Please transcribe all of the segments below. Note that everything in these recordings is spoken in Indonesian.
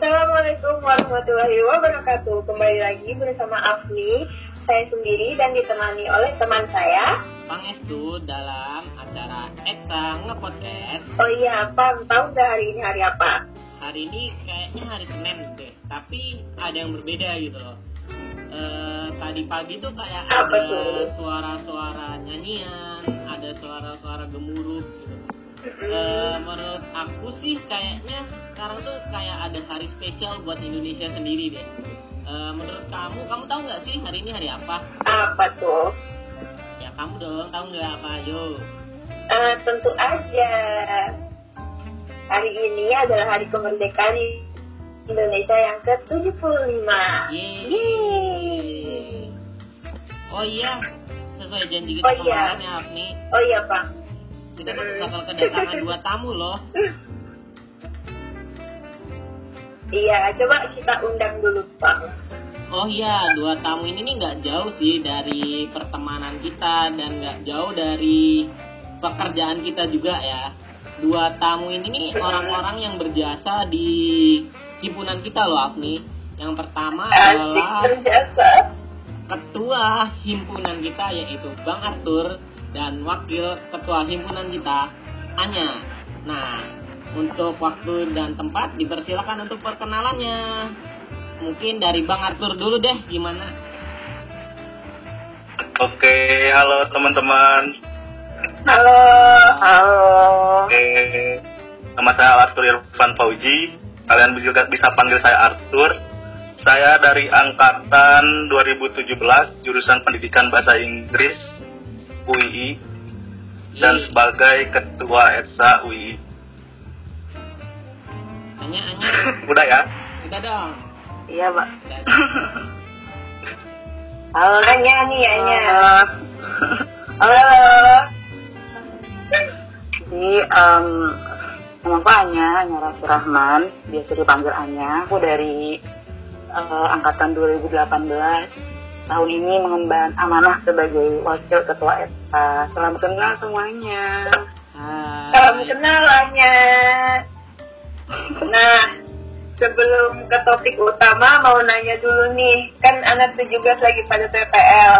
Assalamualaikum warahmatullahi wabarakatuh. Kembali lagi bersama Afni, saya sendiri dan ditemani oleh teman saya. Bang Estu dalam acara Eta Ngepodcast. Oh iya, Pam, tahu nggak hari ini hari apa? Hari ini kayaknya hari Senin deh, tapi ada yang berbeda gitu loh. Eh, tadi pagi tuh kayak Apa ada tuh? suara-suara nyanyian, ada suara-suara gemuruh gitu. Eh, menurut aku sih kayaknya sekarang tuh kayak ada hari spesial buat Indonesia sendiri deh. Eh, menurut kamu, kamu tahu nggak sih hari ini hari apa? Apa tuh? Ya kamu dong, tahu nggak apa? Yo. Eh, tentu aja. Hari ini adalah hari kemerdekaan Indonesia yang ke-75. Yeay. Oh iya, sesuai janji kita Oh iya. kemarin ya Afni, Oh iya, Pak. Kita tuh bakal kedatangan dua tamu loh. Iya, coba kita undang dulu, Pak. Oh iya, dua tamu ini nih nggak jauh sih dari pertemanan kita dan nggak jauh dari pekerjaan kita juga ya. Dua tamu ini nih orang-orang yang berjasa di himpunan kita loh Afni. Yang pertama adalah ketua himpunan kita yaitu Bang Arthur dan wakil ketua himpunan kita Anya. Nah, untuk waktu dan tempat dipersilakan untuk perkenalannya. Mungkin dari Bang Arthur dulu deh gimana? Oke, halo teman-teman. Halo. Halo. Oke, nama saya Arthur Irfan Fauji. Kalian juga bisa panggil saya Arthur. Saya dari angkatan 2017, jurusan Pendidikan Bahasa Inggris UII dan sebagai ketua ETSA UII. Anya Anya Udah ya? udah dong. Iya, Pak. Halo. Anya nih, Anya. Halo. Jadi, um, nama aku Anya, Anya Rasi Rahman, biasa dipanggil Anya. Aku dari eh, angkatan 2018. Tahun ini mengemban amanah sebagai wakil ketua ETA. Salam kenal semuanya. Hai. Salam kenal, Anya. Nah, sebelum ke topik utama, mau nanya dulu nih. Kan anak 17 lagi pada PPL.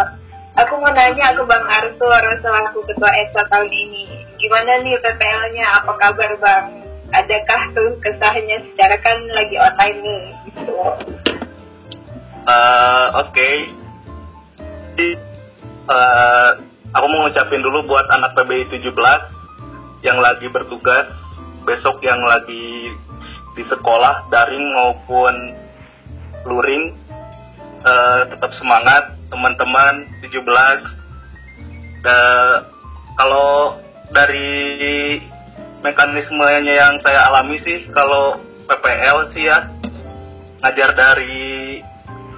Aku mau nanya ke Bang Arthur selaku Ketua ESA tahun ini. Gimana nih PPL-nya? Apa kabar, Bang? Adakah tuh kesahnya secara kan lagi online nih? Gitu. Eh, Oke. Jadi, eh, aku mau ngucapin dulu buat anak PBI 17 yang lagi bertugas, besok yang lagi di sekolah daring maupun luring, eh, tetap semangat teman-teman 17. Da- kalau dari mekanismenya yang saya alami sih, kalau PPL sih ya ngajar dari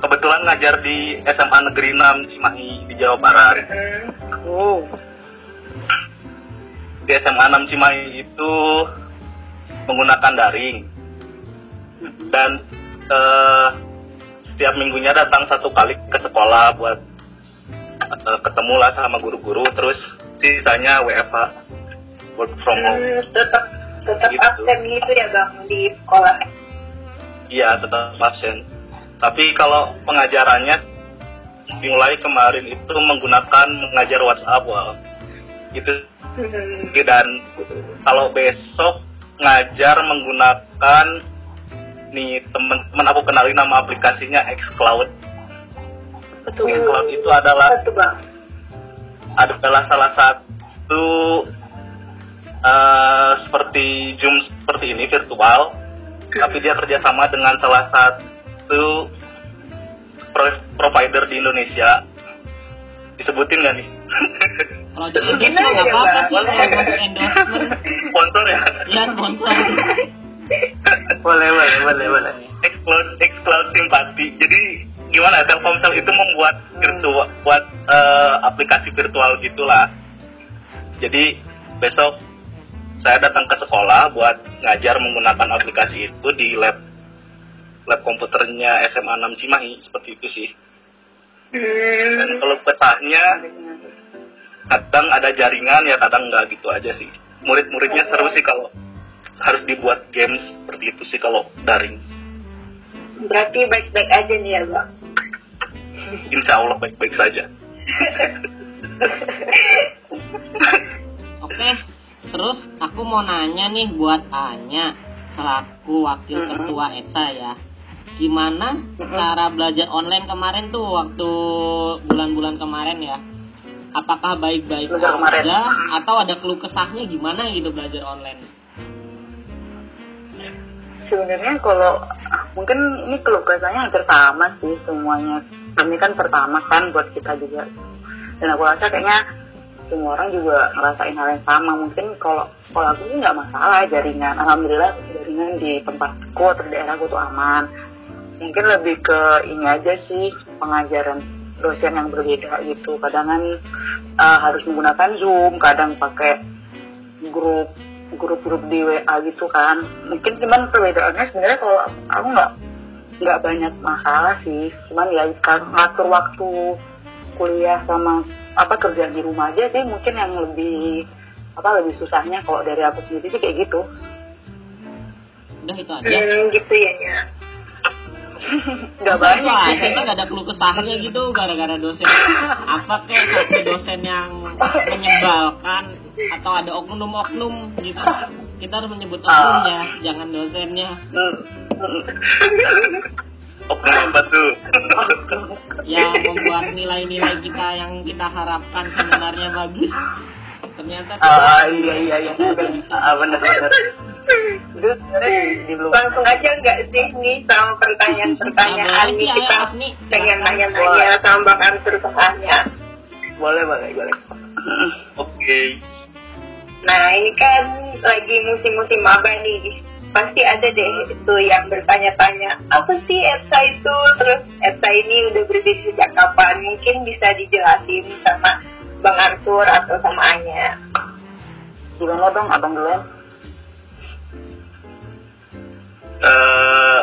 kebetulan ngajar di SMA Negeri 6 Cimahi di Jawa Barat. Hmm. Oh, Di SMA 6 Cimahi itu menggunakan daring dan eh, setiap minggunya datang satu kali ke sekolah buat eh, ketemu lah sama guru-guru terus sisanya WFH work from home. Hmm, tetap tetap Gitu. absen gitu ya, Bang, di sekolah. Iya tetap absen. Tapi kalau pengajarannya dimulai kemarin itu menggunakan mengajar WhatsApp wah. Itu Hmm. dan kalau besok ngajar menggunakan nih teman-teman aku kenalin nama aplikasinya xCloud. Betul. xCloud itu adalah Betul, Bang. adalah salah satu eh, seperti Zoom seperti ini virtual, tapi dia kerjasama dengan salah satu pro- provider di Indonesia. Disebutin nggak nih? Kalau di Sebutin endorsement nggak aja, apa-apa sih, kalau masuk endorsement, Sponsor ya? ya sponsor. boleh, boleh, boleh, boleh. Xcloud, Xcloud Simpati. Jadi gimana? ya, Telkomsel itu membuat virtual, buat eh, aplikasi virtual gitulah. Jadi besok saya datang ke sekolah buat ngajar menggunakan aplikasi itu di lab lab komputernya SMA 6 Cimahi seperti itu sih. Dan Hmm. kalau kesahnya kadang ada jaringan ya kadang nggak gitu aja sih. Murid-muridnya seru sih kalau harus dibuat games seperti itu sih kalau daring. Berarti baik-baik aja nih ya, Bang. Insya Allah baik-baik saja. Oke, terus aku mau nanya nih buat Anya selaku wakil ketua ETSA ya. Gimana cara belajar online kemarin tuh waktu bulan-bulan kemarin ya? Apakah baik-baik saja atau ada keluh kesahnya gimana gitu belajar online? Sebenarnya kalau mungkin ini keluh kesahnya hampir sama sih semuanya. Ini kan pertama kan buat kita juga. Dan aku rasa kayaknya semua orang juga ngerasain hal yang sama. Mungkin kalau kalau aku nggak masalah jaringan. Alhamdulillah jaringan di tempatku atau di daerahku tuh aman. Mungkin lebih ke ini aja sih pengajaran dosen yang berbeda gitu. Kadang kan eh, harus menggunakan Zoom, kadang pakai grup grup-grup di WA gitu kan mungkin cuman perbedaannya sebenarnya kalau aku nggak nggak banyak masalah sih cuman ya kan ngatur waktu kuliah sama apa kerjaan di rumah aja sih mungkin yang lebih apa lebih susahnya kalau dari aku sendiri sih kayak gitu Udah itu aja. Hmm, gitu ya, ya. Nggak banyak. aja sih nggak ada keluh kesahnya gitu gara-gara dosen. Apa kayak satu dosen yang menyebalkan atau ada oknum-oknum gitu? Kita harus menyebut oknumnya jangan dosennya. Oknum apa tuh? yang membuat nilai-nilai kita yang kita harapkan sebenarnya bagus. Ternyata ah iya iya iya. Ah, benar benar Langsung aja nggak sih? Nih sama pertanyaan-pertanyaan nih kita. Pengen nanya-nanya sama Bang Arthur ke Anya. boleh boleh boleh. Oke. Nah ini kan lagi musim-musim maba nih. Pasti ada deh itu yang bertanya-tanya Apa sih ETSA itu? Terus ETSA ini udah berdiri sejak kapan? Mungkin bisa dijelasin sama Bang Arthur atau sama Anya. Gimana dong abang duluan Eh,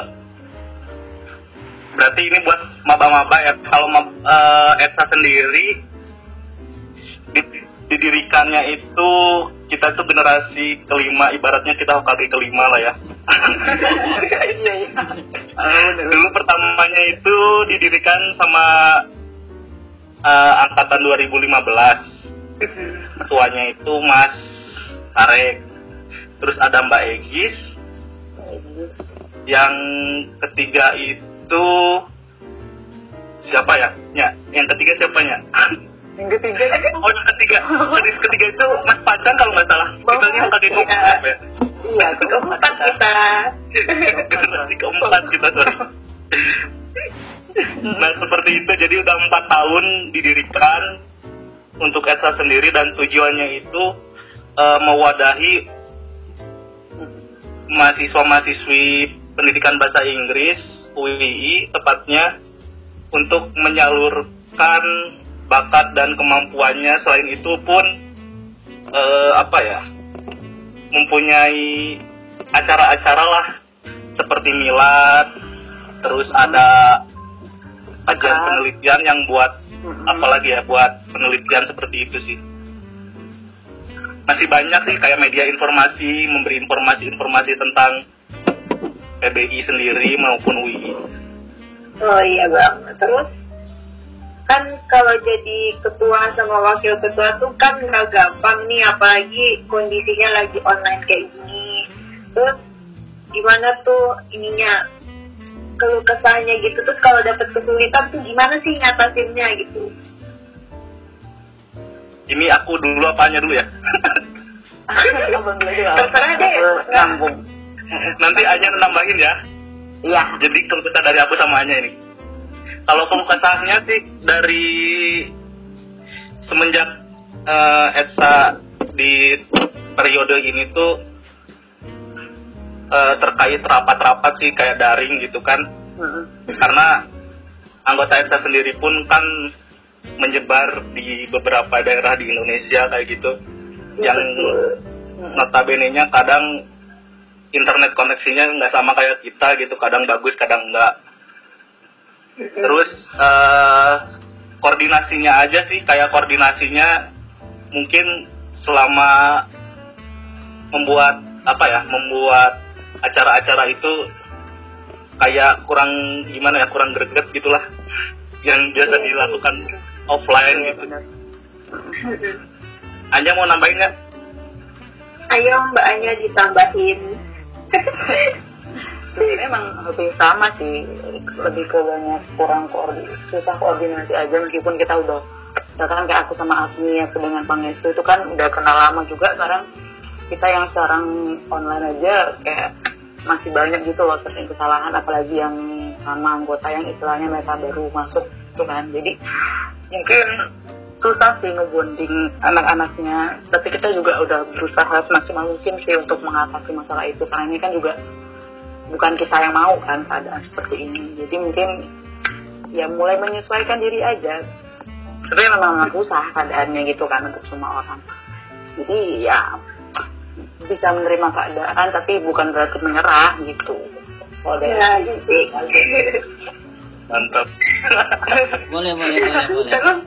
berarti ini buat maba-maba ya. Kalau mab- eh, ETSA sendiri di- didirikannya itu kita tuh generasi kelima, ibaratnya kita HKG kelima lah ya. Dulu pertamanya itu didirikan sama eh, angkatan 2015. Ketuanya itu Mas Tarek. Terus ada Mbak Egis, yang ketiga itu siapa ya? Ya, yang ketiga siapanya? yang ketiga oh, yang ketiga. Yang ketiga itu Mas Pacan kalau nggak salah. Kita ini yang ketiga ya. iya Keempat kita Generasi keempat kita sorry. Nah seperti itu jadi udah empat tahun didirikan untuk ETSA sendiri dan tujuannya itu eh, mewadahi mahasiswa-mahasiswi pendidikan bahasa Inggris UII tepatnya untuk menyalurkan bakat dan kemampuannya. Selain itu pun eh, apa ya mempunyai acara-acara lah seperti milad terus ada kajian Zakat. penelitian yang buat apalagi ya buat penelitian seperti itu sih masih banyak sih kayak media informasi memberi informasi-informasi tentang PBI sendiri maupun UI Oh iya bang. Terus kan kalau jadi ketua sama wakil ketua tuh kan nggak gampang nih apalagi kondisinya lagi online kayak gini. Terus gimana tuh ininya? Keluh kesahnya gitu terus kalau dapet kesulitan tuh gimana sih ngatasinnya gitu ini aku dulu apanya dulu ya? Terserah deh. Nyambung nanti aja nambahin ya. Iya. Jadi kesah dari aku sama Anya ini. Kalau keluh kesahnya sih dari semenjak eh, ETSA di periode ini tuh eh, terkait rapat-rapat sih kayak daring gitu kan. Karena anggota ETSA sendiri pun kan menyebar di beberapa daerah di Indonesia kayak gitu. Yang notabene-nya kadang internet koneksinya nggak sama kayak kita gitu kadang bagus kadang enggak terus eh, koordinasinya aja sih kayak koordinasinya mungkin selama membuat apa ya membuat acara-acara itu kayak kurang gimana ya kurang greget gitulah. Yang biasa Iya. dilakukan offline gitu. Anja mau nambahin nggak? Ayo Mbak Anya ditambahin. Sebenarnya emang lebih sama sih, lebih ke banyak kurang koordinasi, susah koordinasi aja meskipun kita udah, misalkan kayak aku sama Agni, aku dengan Pangestu itu kan udah kenal lama juga sekarang kita yang sekarang online aja kayak masih banyak gitu loh sering kesalahan apalagi yang sama anggota yang istilahnya mereka baru masuk gitu kan jadi mungkin susah sih ngebonding anak-anaknya. Tapi kita juga udah berusaha semaksimal mungkin sih untuk mengatasi masalah itu. Karena ini kan juga bukan kita yang mau kan keadaan seperti ini. Jadi mungkin ya mulai menyesuaikan diri aja. Sebenarnya memang susah keadaannya gitu kan untuk semua orang. Jadi ya bisa menerima keadaan tapi bukan berarti menyerah gitu. Kalau Ya, mantap Boleh, boleh, boleh, boleh. Terus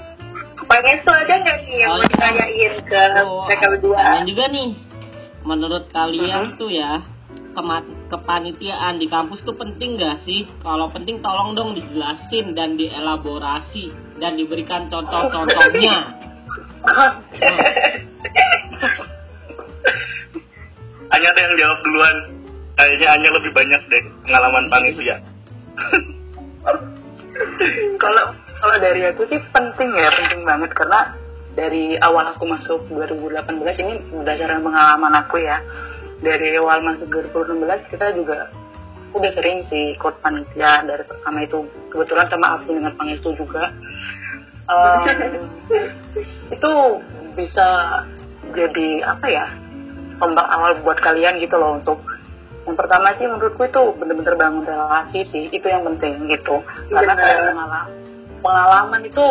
Pangestu ada nggak nih yang Oh, mau ditanyain ke Oh, mereka berdua? pertanyaan juga nih. Menurut kalian Mhm. tuh ya, kema- kepanitiaan di kampus tuh penting gak sih? Kalau penting tolong dong dijelasin dan dielaborasi dan diberikan contoh-contohnya. Anya deh yang jawab duluan kayaknya Anya lebih banyak deh pengalaman panitia kalau kalau dari aku sih penting ya penting banget. Karena dari awal aku masuk 2018 ini berdasarkan pengalaman aku ya. Dari awal masuk 2016 kita juga udah sering sih ikut panitia dari pertama itu. Kebetulan sama aku dengan Pangestu juga. Em, itu bisa jadi apa ya ombak awal buat kalian gitu loh untuk yang pertama sih menurutku itu bener-bener bangun relasi sih itu yang penting gitu. Karena kayak pengalaman pengalaman itu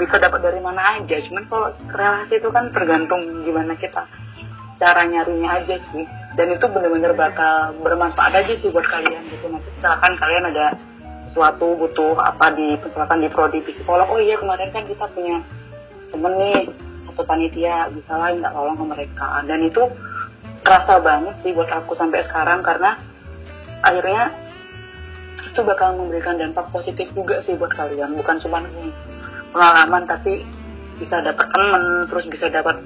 bisa dapat dari mana aja cuman kalau relasi itu kan tergantung gimana kita cara nyarinya aja sih. Dan itu bener-bener bakal bermanfaat aja sih buat kalian gitu. Nanti misalkan kalian ada sesuatu butuh apa di misalkan di prodi psikolog oh iya kemarin kan kita punya temen nih atau panitia bisa lah nggak tolong ke mereka. Dan itu terasa banget sih buat aku sampai sekarang karena akhirnya itu bakal memberikan dampak positif juga sih buat kalian. Bukan cuma pengalaman tapi bisa dapat temen terus bisa dapat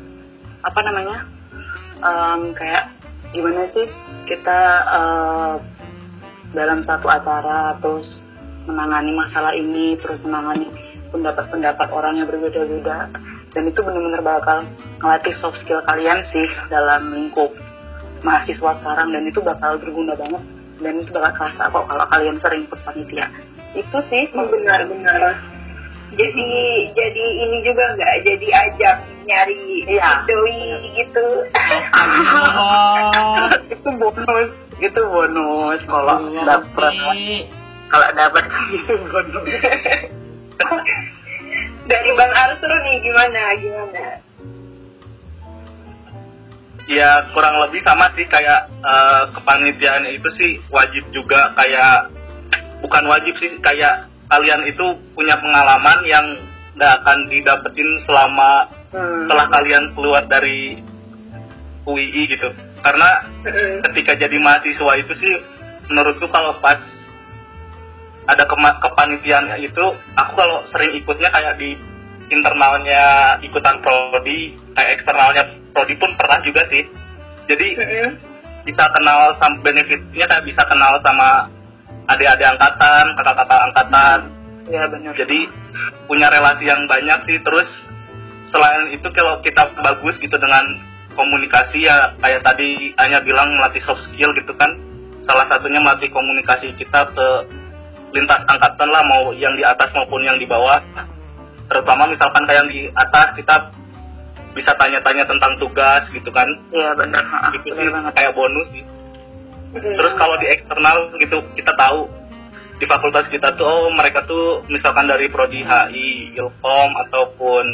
apa namanya em, kayak gimana sih kita eh, dalam satu acara terus menangani masalah ini terus menangani pendapat-pendapat orang yang berbeda-beda. Dan itu benar-benar bakal ngelatih soft skill kalian sih dalam lingkup mahasiswa sekarang dan itu bakal berguna banget dan itu bakal kerasa kok kalau kalian sering ikut panitia. Itu sih benar-benar. Jadi jadi ini juga nggak jadi ajang nyari Iya. doi gitu. Astagfirullah. itu bonus. Itu bonus. Kalau dapat kalau dapat itu bonus. Dari bang Arthur nih gimana gimana ya kurang lebih sama sih kayak eh, kepanitiaan itu sih wajib juga kayak bukan wajib sih kayak kalian itu punya pengalaman yang nggak akan didapetin selama Hmm. setelah kalian keluar dari UII gitu karena Mm-mm. ketika jadi mahasiswa itu sih menurutku kalau pas ada kema- kepanitiaan itu aku kalau sering ikutnya kayak di internalnya ikutan prodi kayak eksternalnya prodi pun pernah juga sih. Jadi Mm-mm. bisa kenal sama benefitnya kayak bisa kenal sama adik-adik angkatan kakak-kakak angkatan. Ya benar. Jadi punya relasi yang banyak sih. Terus selain itu kalau kita bagus gitu dengan komunikasi ya kayak tadi hanya bilang melatih soft skill gitu kan. Salah satunya melatih komunikasi kita ke lintas angkatan lah mau yang di atas maupun yang di bawah. Terutama misalkan kayak yang di atas kita bisa tanya-tanya tentang tugas gitu kan. Ya benar. Ha, itu sih kayak bonus sih. Mm-mm. Terus kalau di eksternal gitu kita tahu di fakultas kita tuh oh mereka tuh misalkan dari prodi HI, Ilkom ataupun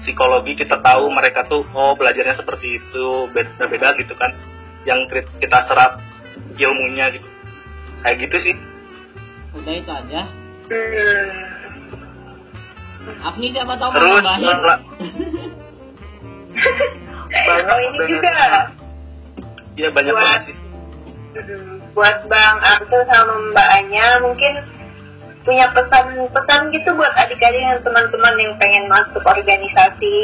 psikologi kita tahu mereka tuh oh belajarnya seperti itu beda-beda gitu kan. Yang kita serap ilmunya gitu. Kayak gitu sih. Udah itu aja. Agni siapa tahu mau terus nambahin? banyak oh ini juga ya banyak Buat- banget sih buat Bang Arthur sama Mbak Anya mungkin punya pesan-pesan gitu buat adik-adik dan teman-teman yang pengen masuk organisasi.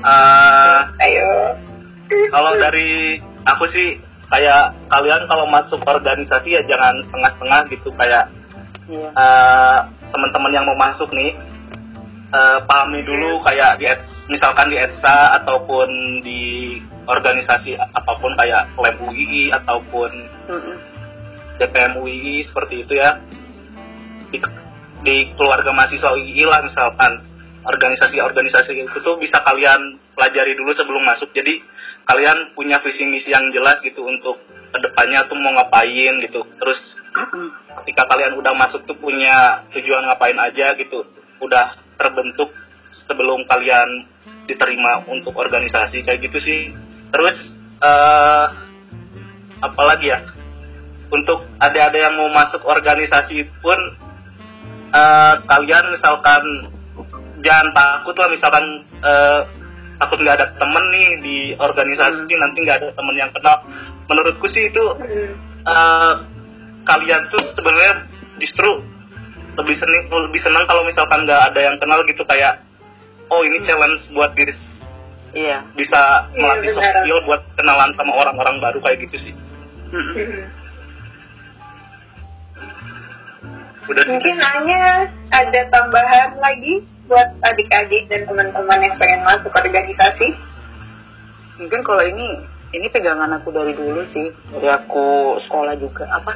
Uh, Ayo. kalau dari aku sih kayak kalian kalau masuk organisasi ya jangan setengah-setengah gitu kayak Iya. uh, teman-teman yang mau masuk nih uh, pahami dulu kayak di misalkan di ETSA ataupun di organisasi apa pun kayak lab UII ataupun Mm-mm. DPM UII seperti itu ya. Di, di keluarga mahasiswa UII lah misalkan. Organisasi-organisasi itu tuh bisa kalian pelajari dulu sebelum masuk. Jadi kalian punya visi misi yang jelas gitu untuk ke depannya tuh mau ngapain gitu. Terus ketika kalian udah masuk tuh punya tujuan ngapain aja gitu. Udah terbentuk sebelum kalian diterima untuk organisasi kayak gitu sih. Terus eh apalagi ya? Untuk adik-adik yang mau masuk organisasi pun eh kalian misalkan jangan takut lah misalkan eh, takut nggak ada temen nih di organisasi nanti nggak ada temen yang kenal. Menurutku sih itu Hmm. eh, kalian tuh sebenarnya justru lebih seneng lebih senang kalau misalkan nggak ada yang kenal gitu kayak oh ini challenge buat diri Iya. bisa Iya, melatih soft benar. skill buat kenalan sama orang-orang baru kayak gitu sih. Udah sih Mungkin Anya ada tambahan lagi buat adik-adik dan teman-teman yang pengen masuk organisasi. Mungkin kalau ini ini pegangan aku dari dulu sih. Dari aku sekolah juga. Apa?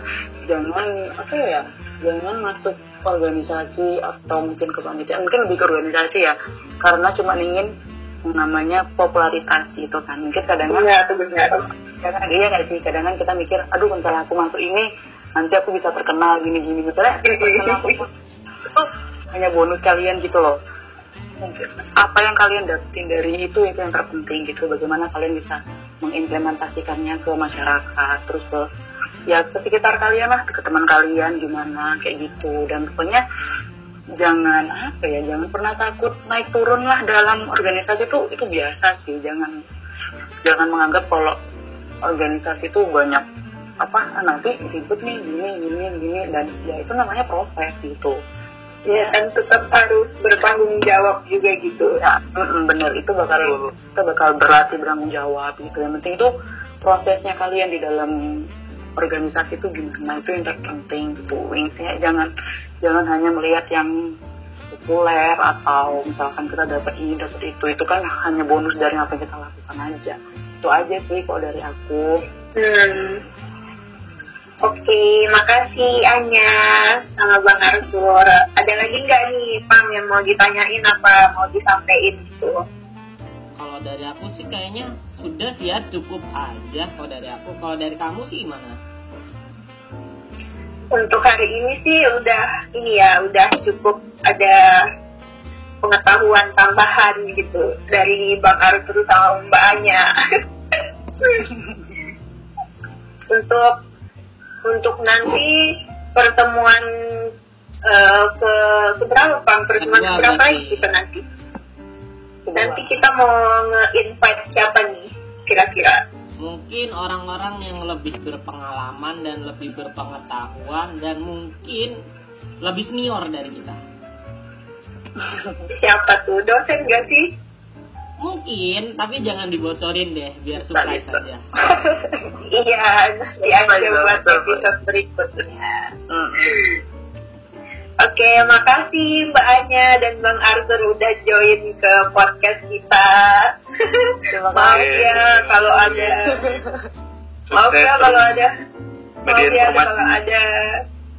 Jangan apa ya? Jangan masuk organisasi atau mungkin kepanitiaan mungkin lebih ke organisasi ya. Karena cuma ingin namanya popularitas gitu kan. Mungkin kadang Iya, itu benar. kadang iya nggak sih? Kadang kita mikir aduh kalau aku masuk ini nanti aku bisa terkenal gini gini misalnya aku itu hanya bonus kalian gitu loh. Apa yang kalian dapetin dari itu itu yang terpenting gitu. Bagaimana kalian bisa mengimplementasikannya ke masyarakat terus ke ya ke sekitar kalian lah ke teman kalian gimana kayak gitu. Dan pokoknya jangan apa ya jangan pernah takut naik turun lah. Dalam organisasi itu itu biasa sih. Jangan jangan menganggap kalau organisasi itu banyak apa ah, nanti ribet nih gini gini gini. Dan ya itu namanya proses gitu. Ya, kan tetap harus bertanggung jawab juga gitu. ya mm, bener itu bakal kita bakal berlatih bertanggung jawab gitu. Yang penting itu prosesnya kalian di dalam organisasi itu gimana itu yang terpenting gitu intinya jangan jangan hanya melihat yang populer atau misalkan kita dapat ini dapat itu itu kan hanya bonus dari apa yang kita lakukan aja itu aja sih kalau dari aku Hmm. Oke, makasih Anya sama Bang Arthur. Ada lagi nggak nih, Pam, yang mau ditanyain apa mau disampaikan gitu? Dari aku sih kayaknya sudah sih ya cukup aja kalau dari aku. Kalau dari kamu sih gimana? Untuk hari ini sih udah ini ya, udah cukup ada pengetahuan tambahan gitu dari Bang Arthur sama Mbak Anya. untuk untuk nanti pertemuan eh, ke keberapa Pam? Pertemuan keberapa berarti. kita nanti? Nanti kita mau nge-invite siapa nih kira-kira? Mungkin orang-orang yang lebih berpengalaman dan lebih berpengetahuan dan mungkin lebih senior dari kita. Siapa tuh? Dosen gak sih? Mungkin, tapi jangan dibocorin deh, biar surprise bisa. aja. iya, nanti aja buat episode berikutnya. Mm. Oke, makasih Mbak Anya dan Bang Arthur udah join ke podcast kita. Terima Maaf kasih. ya kalau ada, maaf ya kalau ada, maaf ya informasi. kalau ada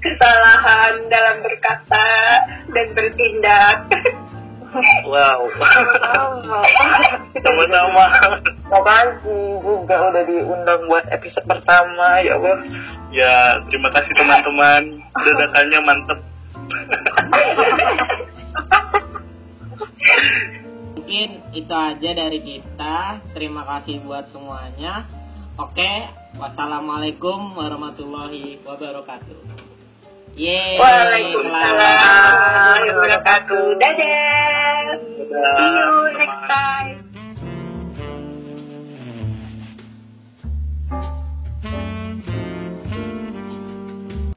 kesalahan dalam berkata dan bertindak. wow Sama-sama. sama-sama Makasih juga udah diundang buat episode pertama ya Allah. ya terima kasih teman-teman dadakannya mantep Mungkin itu aja dari kita. Terima kasih buat semuanya. Oke, wassalamualaikum warahmatullahi wabarakatuh. Yeay, Waalaikumsalam selamat. warahmatullahi wabarakatuh. Dadah. See you next time.